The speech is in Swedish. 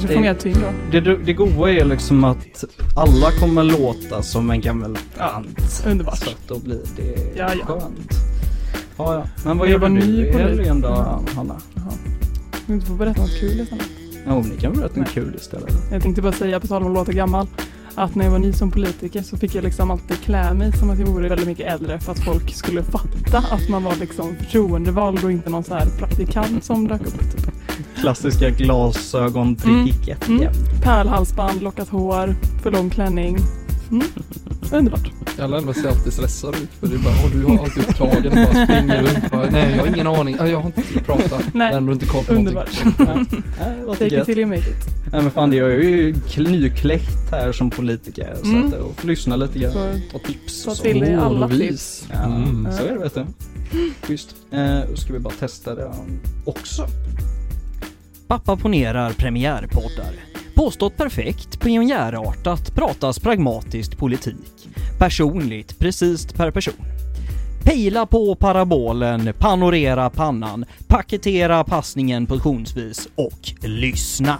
Kanske det- mer tyngd då. Det, det goa är liksom att alla kommer låta som en gammal tant. Underbart. Så att då blir det Ja, ja. skönt. Ja, ja. Men vad Jag gör du i helgen då, Ja. Hanna? Jaha. Vi inte få berätta något kul istället? Ja, men ni kan berätta något kul istället. Jag tänkte bara säga, på tal om att låta gammal, att när jag var ny som politiker så fick jag liksom alltid klä mig som att jag vore väldigt mycket äldre för att folk skulle fatta att man var liksom förtroendevald och inte någon så här praktikant som dök upp. Typ. Klassiska glasögontricket. Mm. Ja. Pärlhalsband, lockat hår, för lång klänning. Mm. Underbart. Alla andra ser alltid stressade ut för det är bara, åh du har alltid upptagen och bara springer runt. Bara, Nej jag har ingen aning, Ja, jag har inte tid att prata. Nej. Har ändå inte koll på någonting. Underbart. Ja, Take it gött. till you make it. Nej men fan, jag är ju kl- nykläckt här som politiker. Så Mm. att, och får lyssna lite grann. Och tips ta och så. till dig alla och tips. Ja, Mm. så är det vet du. Schysst. Eh, då ska vi bara testa det också. Pappa ponerar premiärpoddar. Påstått perfekt, pionjärartat, pratas pragmatiskt politik. Personligt, precis per person. Pejla på parabolen, panorera pannan, paketera passningen portionsvis och lyssna.